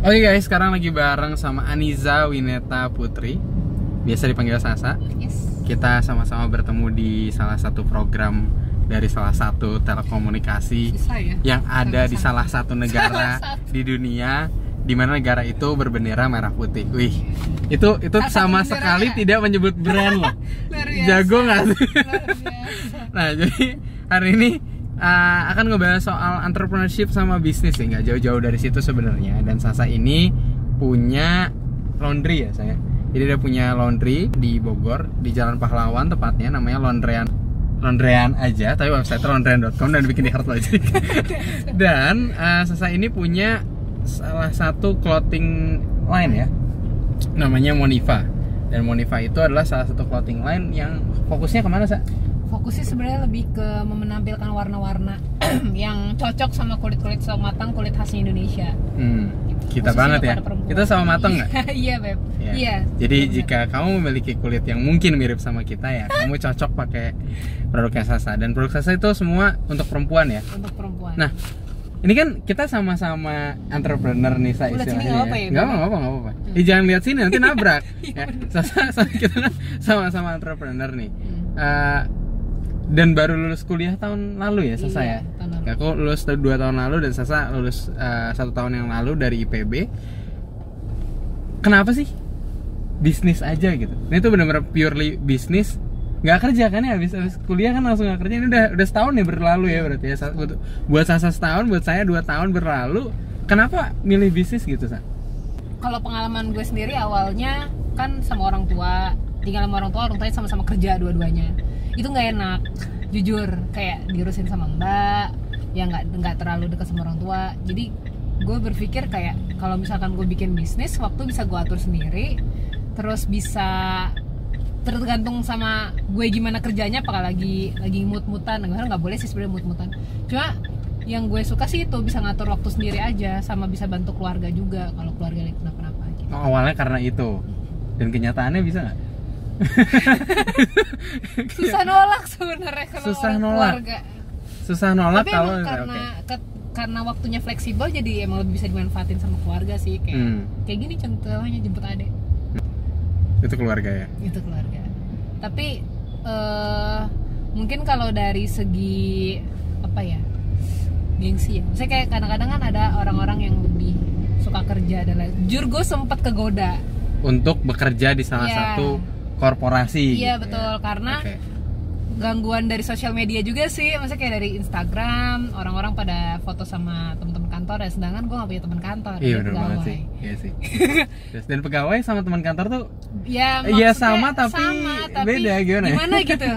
Oke guys, sekarang lagi bareng sama Aniza Wineta Putri Biasa dipanggil Sasa Yes. Kita sama-sama bertemu di salah satu program dari salah satu telekomunikasi Susah ya. Yang ada di Sama-sama. salah satu negara Salah satu. di dunia di mana negara itu berbendera merah putih. Wih, itu itu satu sama sekali ya? tidak menyebut brand loh. Jago nggak sih? Nah, jadi hari ini uh, akan ngebahas soal entrepreneurship sama bisnis ya, nggak jauh-jauh dari situ sebenarnya. Dan Sasa ini punya laundry ya saya. Jadi dia punya laundry di Bogor, di Jalan Pahlawan tepatnya, namanya Laundryan. Laundryan aja, tapi website laundryan.com dan bikin di Heart Logic. dan uh, Sasa ini punya salah satu clothing line ya, namanya Monifa. Dan Monifa itu adalah salah satu clothing line yang fokusnya ke mana sih? Fokusnya sebenarnya lebih ke menampilkan warna-warna yang cocok sama kulit-kulit sawo matang, kulit khasnya Indonesia. Hmm, kita Khususnya banget ya. perempuan. Kita sama matang nggak? iya, Beb. Ya. Iya. Jadi Benar. jika kamu memiliki kulit yang mungkin mirip sama kita ya, kamu cocok pakai produknya Sasa. Dan produk Sasa itu semua untuk perempuan ya. untuk perempuan. Nah, ini kan kita sama-sama entrepreneur nih saya Udah sini istilahnya. nggak apa-apa ya, Bang? apa-apa, nggak apa-apa. Eh, jangan lihat sini nanti nabrak. Iya, ya. Sasa, Sasa- kita sama-sama entrepreneur nih. Hmm. Eh, dan baru lulus kuliah tahun lalu ya Sasa Iya, ya. tahun lalu. Aku lulus dua tahun lalu dan Sasa lulus eh, satu tahun yang lalu dari IPB. Kenapa sih bisnis aja gitu? Ini tuh benar-benar purely bisnis. Nggak kerja kan ya habis habis kuliah kan langsung nggak kerja. Ini udah udah setahun nih berlalu ya berarti ya. Buat Sasa setahun, buat saya dua tahun berlalu. Kenapa milih bisnis gitu sa? Kalau pengalaman gue sendiri awalnya kan sama orang tua, tinggal sama orang tua, orang tuanya sama-sama kerja dua-duanya. Itu nggak enak, jujur. Kayak diurusin sama mbak, ya nggak nggak terlalu dekat sama orang tua. Jadi gue berpikir kayak kalau misalkan gue bikin bisnis, waktu bisa gue atur sendiri, terus bisa tergantung sama gue gimana kerjanya apakah lagi lagi mut-mutan nggak nggak boleh sih sebenarnya mut-mutan cuma yang gue suka sih itu bisa ngatur waktu sendiri aja sama bisa bantu keluarga juga kalau keluarga lagi kenapa-napa gitu. Oh, awalnya karena itu. Dan kenyataannya bisa nggak? Susah nolak sebenarnya kalau Susah orang nolak. keluarga Susah nolak tapi kalau emang karena ke- karena waktunya fleksibel jadi emang lebih bisa dimanfaatin sama keluarga sih kayak Hmm. kayak gini contohnya jemput adek itu keluarga ya. itu keluarga tapi eh mungkin kalau dari segi apa ya gengsi ya saya kayak kadang-kadang kan ada orang-orang yang lebih suka kerja dan lain jujur gue sempat kegoda Untuk bekerja di salah Iya. satu korporasi. iya gitu betul ya. karena Oke. gangguan dari sosial media juga sih maksudnya kayak dari Instagram orang-orang pada foto sama teman-teman kantor ya sedangkan gue gak punya teman kantor Iya benar banget sih. Iya sih. Terus, dan pegawai sama teman kantor tuh ya Iya, maksudnya sama, tapi beda, gimana ya? gitu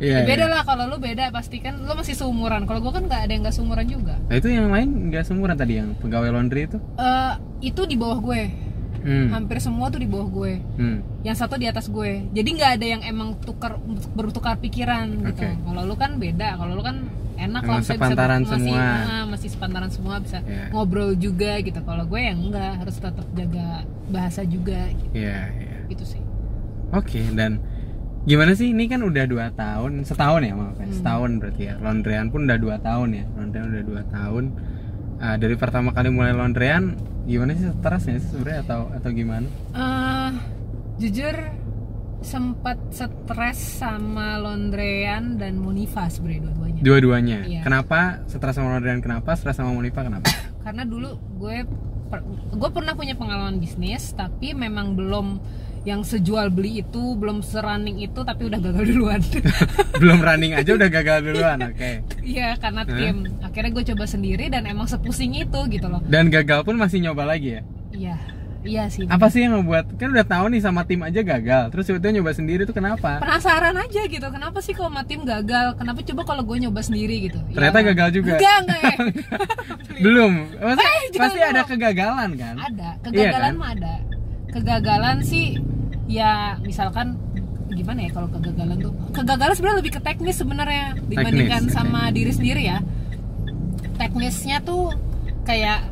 Iya, Ya, beda iya. lah kalau lu beda pasti kan lu masih seumuran kalau gue kan nggak ada yang nggak seumuran juga Nah itu yang lain nggak seumuran tadi yang pegawai laundry itu? Eh, itu di bawah gue Hmm. hampir semua tuh di bawah gue Hmm. yang satu di atas gue jadi nggak ada yang emang tukar bertukar pikiran gitu kalau lu kan beda kalau lu kan enak lah bisa- sepantaran bisa, masih, semua. ah, masih sepantaran semua bisa Iya. ngobrol juga gitu kalau gue yang enggak harus tetap jaga bahasa juga gitu, Iya, iya. gitu sih Oke, dan gimana sih ini kan udah dua tahun, setahun ya maaf ya, Hmm. setahun berarti ya. Laundryan pun udah dua tahun ya, laundryan udah dua tahun. Ah, dari pertama kali mulai laundryan, gimana sih stres ya sebenarnya atau atau gimana? Eh, jujur sempat stres sama Londrean dan Monifa sebenarnya dua-duanya Dua-duanya. Iya. Kenapa stres sama laundryan kenapa? Stres sama Monifa kenapa? karena dulu gue per- gue pernah punya pengalaman bisnis tapi memang belum yang sejual beli itu belum serunning itu tapi udah gagal duluan Belum running aja udah gagal duluan, oke. iya karena tim akhirnya gue coba sendiri dan emang sepusing itu gitu loh Dan gagal pun masih nyoba lagi ya. iya iya sih Apa sih yang ngebuat kan udah tahu nih sama tim aja gagal, terus tiba-tiba nyoba sendiri tuh kenapa? penasaran aja gitu kenapa sih kalau sama tim gagal kenapa coba kalau gue nyoba sendiri gitu Ternyata Ya. gagal juga. enggak enggak ya. Belum. Pasti, Eh, pasti ada kegagalan kan? ada Iya kegagalan kan? mah ada kegagalan sih ya misalkan gimana ya kalau kegagalan tuh kegagalan sebenarnya lebih ke teknis sebenarnya dibandingkan Teknis, sama diri sendiri ya teknisnya tuh kayak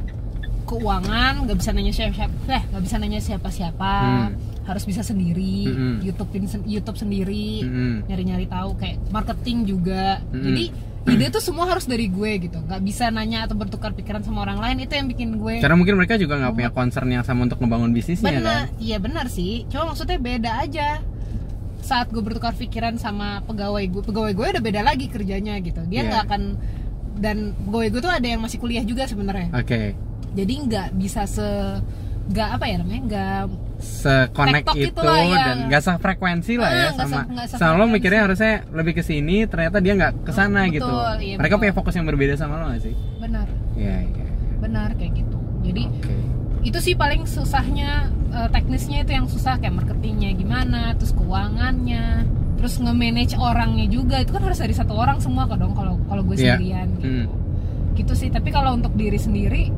keuangan nggak bisa nanya siapa siapa eh nggak bisa nanya siapa siapa Hmm. harus bisa sendiri Mm-mm. YouTubein sen- YouTube sendiri Mm-mm. nyari-nyari tahu kayak marketing juga Mm-mm. jadi ide tuh semua harus dari gue gitu. Nggak bisa nanya atau bertukar pikiran sama orang lain. Itu yang bikin gue Karena mungkin mereka juga nggak punya concern yang sama untuk ngebangun bisnisnya kan. benar iya benar sih. Cuma maksudnya beda aja. Saat gue bertukar pikiran sama pegawai gue pegawai gue udah beda lagi kerjanya gitu. Dia Iya. nggak akan dan pegawai gue tuh ada yang masih kuliah juga sebenarnya. Oke. jadi nggak bisa se nggak apa ya namanya nggak Se-connect Tektok itu gitu lah, ya. dan nggak sefrekuensi lah Ah, ya sama nggak sama lo mikirnya harusnya lebih ke sini ternyata dia nggak ke sana Betul, gitu. iya, mereka betul. punya fokus yang berbeda sama lo nggak sih? benar Iya, iya. benar kayak gitu jadi Oke. itu sih paling susahnya eh, teknisnya itu yang susah kayak marketingnya gimana terus keuangannya terus nge-manage orangnya juga itu kan harus dari satu orang semua kok dong kalau kalau gue Iya. sendirian gitu. Hmm. gitu sih tapi kalau untuk diri sendiri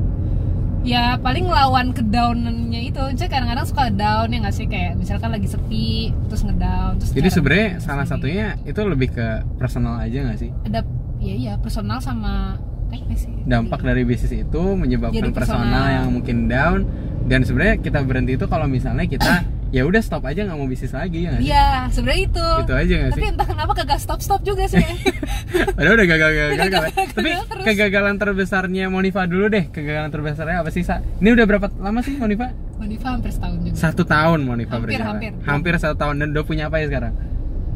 ya paling lawan kedownannya itu jadi kadang-kadang suka down ya nggak sih kayak misalkan lagi sepi terus ngedown terus Jadi sebenarnya salah satunya itu lebih ke personal aja nggak sih? ada ya iya personal sama teknis sih Dampak dari bisnis itu menyebabkan Jadi personal. personal. yang mungkin down dan sebenarnya kita berhenti itu kalau misalnya kita ya udah stop aja nggak mau bisnis lagi ya? Iya, sebenarnya itu. Itu aja nggak Tapi sih? entah kenapa kagak stop-stop juga sih. Padahal udah gagal gagal gagal. Gagal Tapi terus. kegagalan terbesarnya Monifa dulu deh. Kegagalan terbesarnya apa sih? Sa? Ini udah berapa lama sih Monifa? Monifa hampir setahun juga. Satu tahun Monifa Hampir, berjalan. hampir. Hampir satu tahun dan udah punya apa ya sekarang?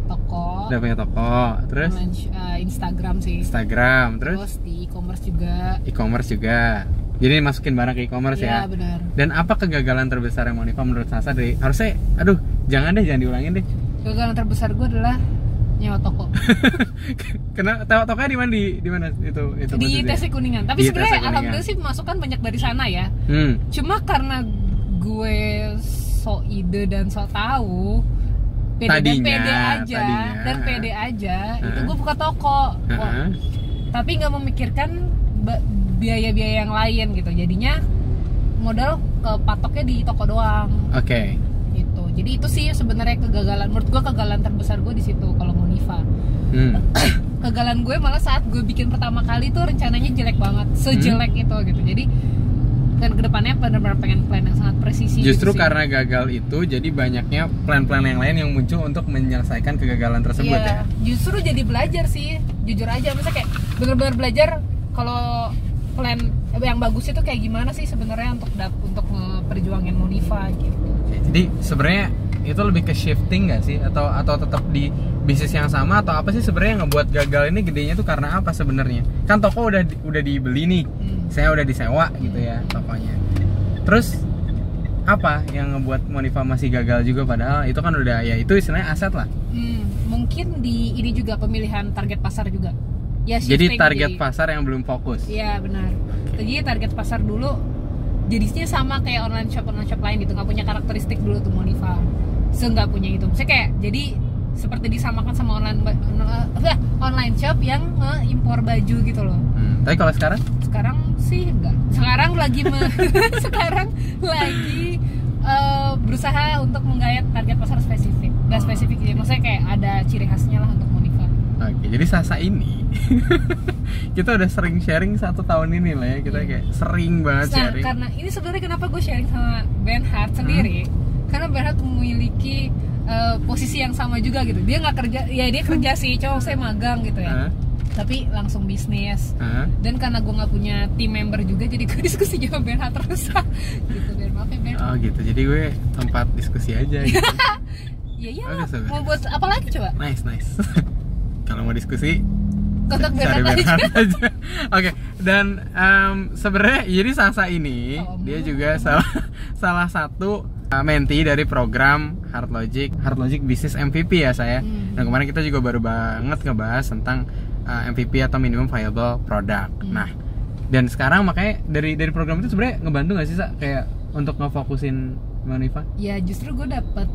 Toko, Udah punya toko, terus eh, Instagram sih. Instagram, terus Terus di e-commerce juga. e-commerce juga. Jadi masukin barang ke e-commerce ya. Iya, benar. Dan apa kegagalan terbesar yang Monifa menurut Sasa dari harusnya aduh jangan deh jangan diulangin deh. Kegagalan terbesar gue adalah nyewa toko Kena tahu tokonya di mana di di mana itu itu di? TC Kuningan. Tapi sebenarnya alhamdulillah sih masukan banyak dari sana ya. Hmm. Cuma karena gue so ide dan so tahu pede dan Tadinya, pede aja tadinya. dan pede aja itu Heeh. gue buka toko Wah, Heeh. tapi nggak memikirkan biaya-biaya yang lain gitu. Jadinya modal ke patoknya di toko doang. Oke. gitu. Jadi itu sih sebenarnya kegagalan. Menurut gue kegagalan terbesar gue di situ kalau Monifa Hmm. kegagalan gue malah saat gue bikin pertama kali tuh rencananya jelek banget. Sejelek Hmm. itu gitu. Jadi dan ke depannya benar-benar pengen plan yang sangat presisi Justru gitu karena gagal itu jadi banyaknya plan-plan yang lain yang muncul untuk menyelesaikan kegagalan tersebut ya. Iya, justru jadi belajar sih. Jujur aja misalnya kayak benar-benar belajar kalau plan yang bagus itu kayak gimana sih sebenarnya untuk untuk perjuangin Monifa gitu Jadi sebenarnya itu lebih ke shifting nggak sih atau atau tetap di bisnis yang sama atau apa sih sebenarnya yang ngebuat gagal ini gedenya tuh karena apa sebenarnya? Kan toko udah udah dibeli nih, Hmm. saya udah disewa gitu ya tokonya. Terus apa yang ngebuat Monifa masih gagal juga padahal itu kan udah ya itu istilahnya aset lah. Hmm, mungkin di ini juga pemilihan target pasar juga ya Jadi target jadi- pasar yang belum fokus. Iya benar. Jadi target pasar dulu jadinya sama kayak online shop online shop lain gitu nggak punya karakteristik dulu tuh Monifa. Se nggak punya itu. Maksudnya kayak jadi seperti disamakan sama online eh, online shop yang impor baju gitu loh. Hmm, Tapi kalau sekarang Sekarang sih enggak. Sekarang lagi me- sekarang lagi eh, berusaha untuk menggayat target pasar spesifik. Gak spesifik sih, maksudnya kayak ada ciri khasnya lah untuk Oke, jadi Sasa ini kita udah sering sharing satu tahun ini lah ya kita kayak sering banget Nah, sharing. karena ini sebenarnya kenapa gue sharing sama Ben Hart sendiri, karena Ben Hart memiliki eh, posisi yang sama juga gitu. Dia nggak kerja, ya dia kerja sih, cowok saya magang gitu ya. Hah? Tapi langsung bisnis. Hah? Dan karena gue nggak punya tim member juga, jadi gue diskusi sama Ben Hart terus. gitu, Ben maaf ya Ben. Oh gitu, jadi gue tempat diskusi aja gitu. Ya iya, Sobat. mau buat apa lagi coba? nice, nice. Kalau mau diskusi, Kontak cari aja. Aja. Oke, dan em, sebenarnya jadi Sasa ini Oh, dia belum. juga salah salah satu uh, menti dari program Hard Logic, Hard Logic Business MVP ya saya. Hmm. Dan kemarin kita juga baru banget ngebahas tentang uh, MVP atau minimum viable product. Hmm. Nah, dan sekarang makanya dari dari program itu sebenarnya ngebantu nggak sih Sa? kayak untuk ngefokusin Manifa? Ya justru gue dapet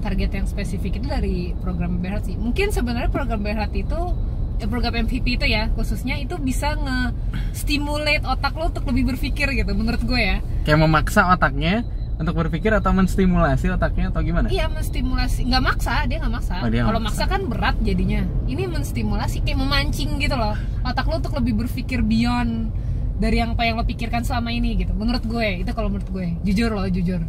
target yang spesifik itu dari program Berhat sih. Mungkin sebenarnya program Berhat itu eh, program MVP itu ya khususnya itu bisa nge-stimulate otak lo untuk lebih berpikir gitu menurut gue ya. Kayak memaksa otaknya untuk berpikir atau menstimulasi otaknya atau gimana? Iya menstimulasi, nggak maksa dia nggak maksa. Oh, Kalau maksa. maksa kan berat jadinya. Ini menstimulasi kayak memancing gitu loh. Otak lo untuk lebih berpikir beyond dari yang apa yang lo pikirkan selama ini gitu. Menurut gue itu kalau menurut gue jujur loh jujur.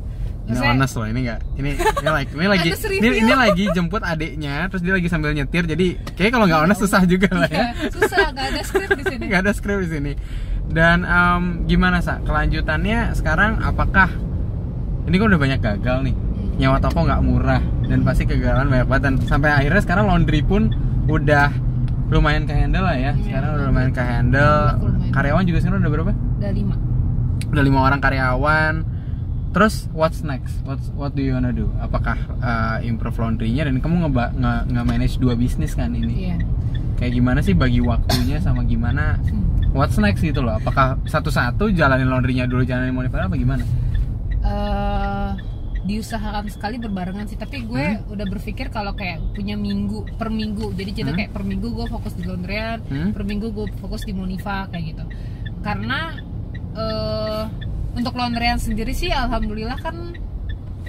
Maksudnya- honest loh ini nggak ini ini like ini lagi ini, ini lagi jemput adiknya terus dia lagi sambil nyetir jadi kayak kalau nggak honest susah juga lah ya. Iya, susah nggak ada skrip di sini. Nggak ada skrip di sini. Dan em, gimana sa? Kelanjutannya sekarang apakah ini kan udah banyak gagal nih. Nyawa toko nggak murah dan pasti kegagalan banyak banget dan sampai akhirnya sekarang laundry pun udah lumayan ke handle lah ya. Iya, sekarang udah lumayan ke handle. Lumayan. karyawan juga sekarang udah berapa? Ada lima. Udah lima orang karyawan terus what's next? What what do you wanna do? Apakah uh, improve laundry-nya? Dan kamu nge, nge, nge manage dua bisnis kan ini? Iya. Kayak gimana sih bagi waktunya sama gimana? Hmm. what's next gitu loh? Apakah satu-satu jalanin laundry-nya dulu jalanin monitor apa gimana? Eh diusahakan sekali berbarengan sih. Tapi gue udah berpikir kalau kayak punya minggu per minggu. Jadi kita Hmm. kayak per minggu gue fokus di laundryan Hmm? per minggu gue fokus di Monifa kayak gitu. Karena eh untuk laundryan sendiri sih alhamdulillah kan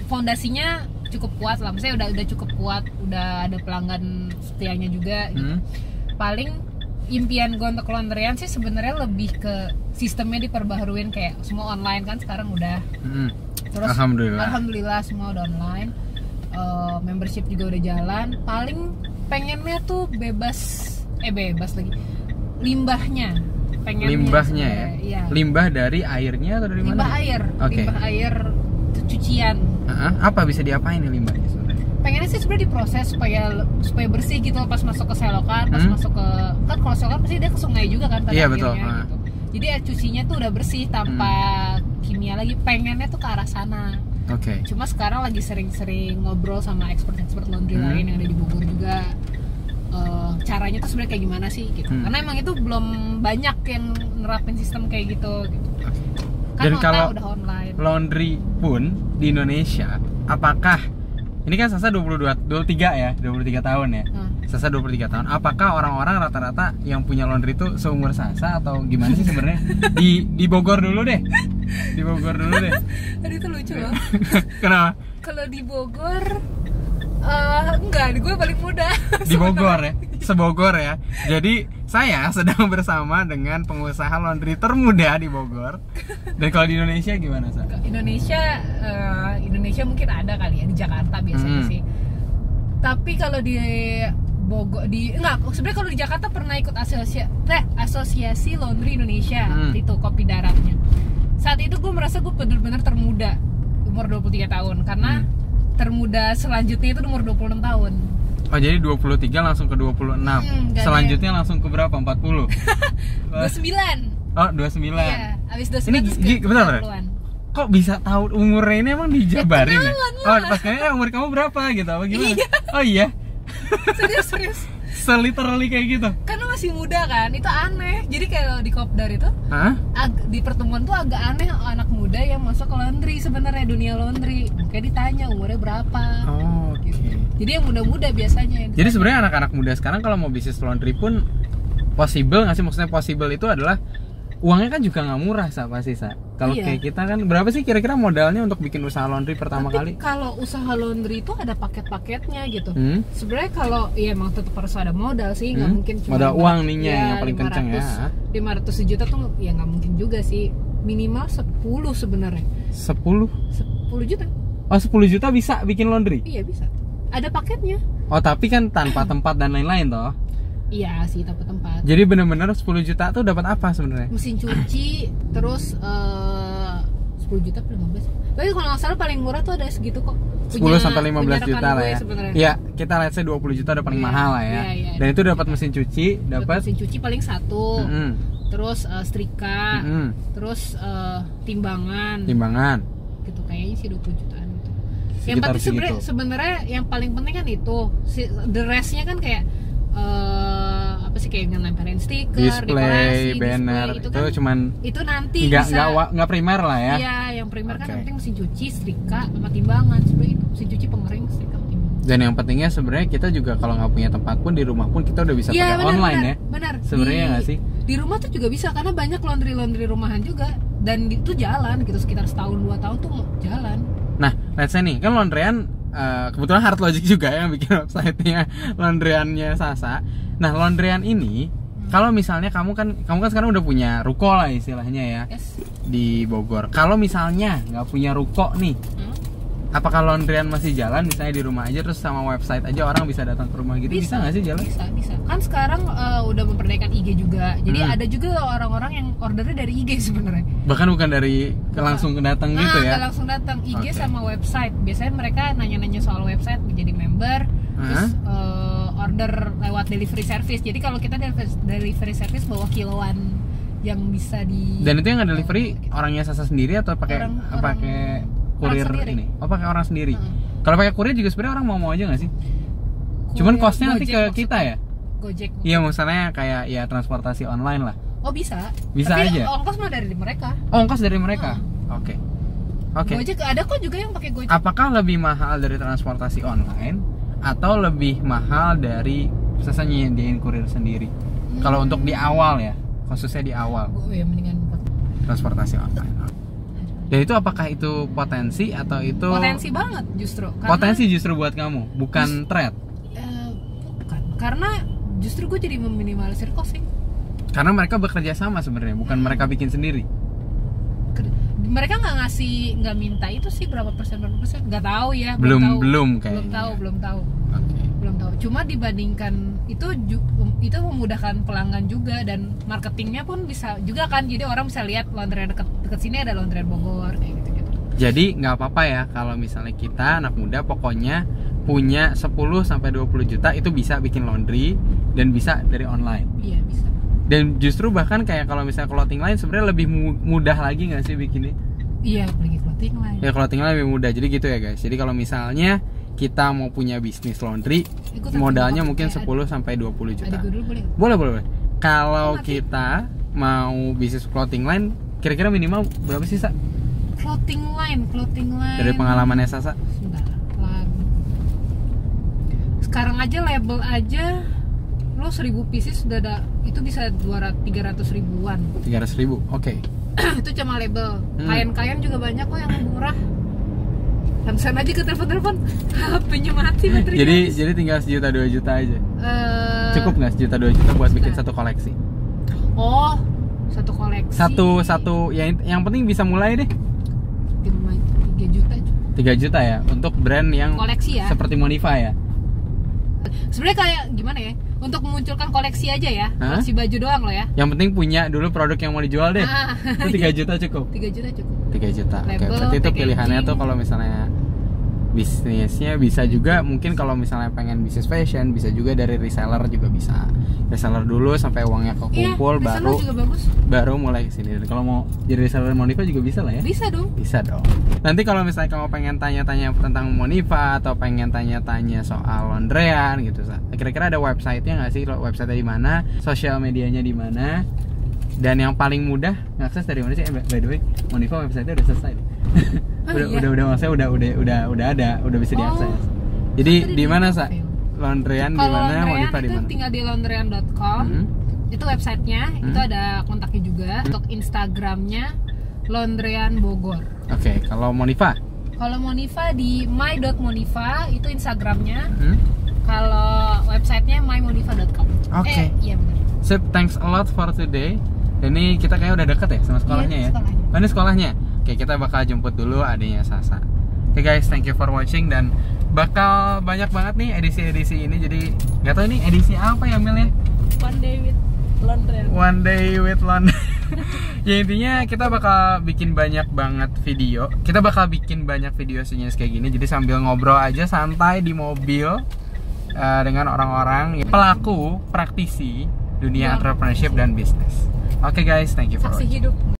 fondasinya cukup kuat lah maksudnya udah udah cukup kuat udah ada pelanggan setianya juga gitu. Hmm? paling impian gue untuk laundryan sih sebenarnya lebih ke sistemnya diperbaharuin kayak semua online kan sekarang udah Hmm. Terus Alhamdulillah. alhamdulillah semua udah online. Eh, membership juga udah jalan. Paling pengennya tuh bebas eh bebas lagi. Limbahnya. Pengennya limbahnya ya Iya. limbah dari airnya atau dari Limbah mana air. Oke. Limbah air cucian. Hah? apa bisa diapain nih limbahnya sebenarnya Pengennya sih sebenarnya diproses supaya supaya bersih gitu pas masuk ke selokan, pas Hmm. masuk ke kan kalau selokan pasti dia ke sungai juga kan pada Iya, betul. Ah. gitu. Jadi air cucinya tuh udah bersih tanpa kimia lagi. Pengennya tuh ke arah sana. oke Cuma sekarang lagi sering-sering ngobrol sama expert-expert laundry Hmm. lain yang ada di Bogor juga. Eh, caranya tuh sebenarnya kayak gimana sih gitu. Hmm. Karena emang itu belum banyak yang nerapin sistem kayak gitu. gitu. Kan Dan kalau udah online. laundry pun di Indonesia apakah ini kan Sasa 22 23 ya 23 tahun ya Nah, Sasa 23 tahun apakah orang-orang rata-rata yang punya laundry itu seumur Sasa atau gimana sih sebenarnya di di Bogor dulu deh di Bogor dulu deh tadi itu lucu loh. kenapa Kalau di Bogor eh enggak, gue paling muda. di Bogor ya sebogor ya jadi saya sedang bersama dengan pengusaha laundry termuda di Bogor dan kalau di Indonesia gimana Sa? Indonesia eh, Indonesia mungkin ada kali ya di Jakarta biasanya Hmm. sih. Tapi kalau di Bogor di enggak sebenarnya kalau di Jakarta pernah ikut asosiasi eh, asosiasi laundry Indonesia Hmm. itu kopi daratnya. Saat itu gue merasa gue bener-bener termuda umur 23 tahun karena Hmm. Termuda selanjutnya itu umur 26 tahun. Oh jadi 23 langsung ke 26 Hmm, Selanjutnya langsung ke berapa? 40? 29. oh 29 Iya, habis 29 Ini terus ke bentar, bentar. 40-an. Kok bisa tahu umurnya ini emang dijabarin ya? kenalan Oh pas kayaknya umur kamu berapa gitu apa gimana? Iya. Oh iya Serius serius. Seliterally kayak gitu Karena masih muda kan, itu aneh. Jadi kalau di kopdar itu Hah? di pertemuan tuh agak aneh anak muda yang masuk ke laundry sebenarnya dunia laundry. Kayak ditanya umurnya berapa. Oh, oke Jadi yang muda-muda biasanya. yang Jadi sebenarnya anak-anak muda sekarang kalau mau bisnis laundry pun possible nggak sih? Maksudnya possible itu adalah uangnya kan juga nggak murah sa pasti sa. Kalau Iya. kayak kita kan berapa sih kira-kira modalnya untuk bikin usaha laundry pertama kali? Tapi kalau usaha laundry itu ada paket-paketnya gitu. Hmm? Sebenarnya kalau ya emang tetap harus ada modal sih, nggak Hmm? mungkin cuma Modal uang nih ya, yang paling kenceng ya. 500 sejuta tuh ya nggak mungkin juga sih. Minimal 10 sebenarnya. 10 10 juta. Oh 10 juta bisa bikin laundry? Iya bisa. Ada paketnya. Oh tapi kan tanpa tempat dan lain-lain toh. Iya sih tempat tempat. Jadi bener-bener 10 juta tuh dapat apa sebenarnya? Mesin cuci, terus eh 10 juta atau 15. Tapi kalau nggak salah paling murah tuh ada segitu kok. 10 Punya- sampai 15 punya rekan juta lah gue ya. Iya, kita lihat saya 20 juta udah paling Iya, mahal lah ya. iya, iya. Dan itu dapat mesin cuci, Dapat dapat mesin cuci paling satu, Mm-mm, terus eh, setrika, mm-mm, terus eh, timbangan, timbangan. gitu kayaknya sih 20 jutaan gitu. Yang penting sebenarnya yang paling penting kan itu, si, the restnya kan kayak apa sih kayak ngelemperin stiker, Display, dekorasi, banner display, itu, itu kan cuman itu nanti nggak nggak nggak primer lah ya. Iya, yang primer kan Oke. yang penting mesin cuci, setrika, sama timbangan. Sebenarnya itu mesin cuci pengering, setrika, timbangan. Dan yang pentingnya sebenarnya kita juga kalau nggak punya tempat pun di rumah pun kita udah bisa Iya, pakai benar, online benar, ya. Benar. Sebenarnya nggak sih? Di rumah tuh juga bisa karena banyak laundry laundry rumahan juga dan itu jalan gitu sekitar setahun dua tahun tuh jalan. Nah, let's say nih, kan laundryan eh, kebetulan Hard Logic juga yang bikin website-nya laundryannya Sasa. Nah, laundryan ini kalau misalnya kamu kan kamu kan sekarang udah punya ruko lah istilahnya ya Yes. di Bogor. Kalau misalnya nggak punya ruko nih, Hmm? Apakah laundryan masih jalan misalnya di rumah aja terus sama website aja orang bisa datang ke rumah gitu bisa nggak sih jalan? bisa bisa. Kan sekarang eh, udah memperdayakan IG juga. Jadi Hmm. ada juga orang-orang yang ordernya dari IG sebenarnya. Bahkan bukan dari ke langsung datang gitu Nah, ya? nggak langsung datang. IG Oke. sama website. Biasanya mereka nanya-nanya soal website menjadi member terus eh, order lewat delivery service. Jadi kalau kita delivery, service bawa kiloan yang bisa di dan itu yang nggak delivery orangnya Sasa sendiri atau pakai pakai kurir ini. Oh pakai orang sendiri. Heeh. kalau pakai kurir juga sebenarnya orang mau mau aja nggak sih? Cuman Kurir costnya nanti ke maksudnya. kita ya? Gojek. Iya misalnya kayak ya transportasi online lah. Oh bisa. Bisa Tapi aja? ongkos mah dari mereka. Oh ongkos dari mereka? Oke. Oke. Gojek ada kok juga yang pakai Gojek. Apakah lebih mahal dari transportasi online atau lebih mahal dari Sasa nyediain kurir sendiri? Kalau untuk di awal ya khususnya di awal. Oh ya mendingan transportasi online dan itu apakah itu potensi atau itu potensi banget justru. Karena, potensi justru buat kamu bukan threat? Eh, bukan. Karena justru gue jadi meminimalisir costing. Karena mereka bekerja sama sebenarnya bukan mereka bikin sendiri. Mereka nggak ngasih nggak minta itu sih berapa persen berapa persen. Nggak tahu ya Belum- belum belum kayaknya. tahu belum tahu. Belum tahu cuma dibandingkan itu itu memudahkan pelanggan juga dan marketingnya pun bisa juga kan. Jadi orang bisa lihat laundry deket deket sini ada laundry Bogor kayak gitu gitu jadi nggak apa-apa ya kalau misalnya kita anak muda pokoknya punya 10 sampai 20 juta itu bisa bikin laundry dan bisa dari online. Iya bisa. Dan justru bahkan kayak kalau misalnya clothing line sebenarnya lebih mu- mudah lagi nggak sih bikinnya? Iya apalagi clothing line. Ya clothing line lebih mudah. Jadi gitu ya guys. Jadi kalau misalnya kita mau punya bisnis laundry Ikut modalnya mungkin kayak 10 sampai 20 juta boleh boleh boleh boleh kalau Oh, kita mau bisnis clothing line kira-kira minimal berapa sih Sa? clothing line clothing line dari pengalamannya Sasa Sebentar, lagi. Sekarang aja label aja lo 1000 pieces sudah ada itu bisa 200 300 ribuan. 300 ribu oke itu cuma label. Hmm. Kain-kain juga banyak kok yang murah. Langsung aja ke telepon-telepon. HP-nya mati baterainya. jadi jadi tinggal sejuta dua juta aja Eh, cukup nggak sejuta dua juta buat bikin satu koleksi Oh, satu koleksi. satu satu yang yang penting bisa mulai deh 3 juta. 3 juta ya untuk brand yang Koleksi ya. seperti Monifa ya Sebenarnya kayak gimana ya? Untuk memunculkan koleksi aja ya. Hah? Koleksi baju doang loh ya. yang penting punya dulu produk yang mau dijual deh Ah. itu 3 juta cukup 3 juta cukup. 3 juta. Oke, Label, berarti itu pilihannya tuh kalau misalnya bisnisnya bisa juga mungkin kalau misalnya pengen bisnis fashion bisa juga dari reseller juga bisa. Reseller dulu sampai uangnya kekumpul iya, baru reseller juga bagus. baru mulai ke sini. Dan Kalau mau jadi reseller Monifa juga bisa lah ya. Bisa dong. Bisa dong. Nanti kalau misalnya kamu pengen tanya-tanya tentang Monifa atau pengen tanya-tanya soal laundryan gitu, kira-kira ada websitenya nggak sih? Website di mana? Sosial medianya di mana? Dan yang paling mudah ngakses dari mana sih? Eh, by by the way, Monifa websitenya udah selesai. Oh, udah, iya? udah udah maksudnya udah udah udah udah ada, udah bisa Oh. diakses. Jadi di mana sa? Laundryan di mana? Monifa di mana? tinggal di laundryan.com. Mhm. Itu websitenya, Hmm. itu ada kontaknya juga. Untuk Instagramnya laundryan Bogor. Oke, kalau Monifa? Kalau Monifa di my.monifa itu Instagramnya. Hmm? Kalau websitenya mymonifa.com. Oke. Eh, iya benar. Sip, thanks a lot for today. Dan ini kita kayak udah deket ya sama sekolahnya Iya, ya. sekolahnya. Oh, ini sekolahnya. Oke, kita bakal jemput dulu adanya Sasa. Oke guys, thank you for watching dan bakal banyak banget nih edisi-edisi ini. Jadi nggak tahu ini edisi apa ya Mil ya? One day with laundryan. One day with London. ya intinya kita bakal bikin banyak banget video. Kita bakal bikin banyak video sejenis kayak gini. Jadi sambil ngobrol aja santai di mobil eh, dengan orang-orang pelaku praktisi dunia Wah. entrepreneurship dan bisnis. Oke guys, thank you for Saksi watching. hidup.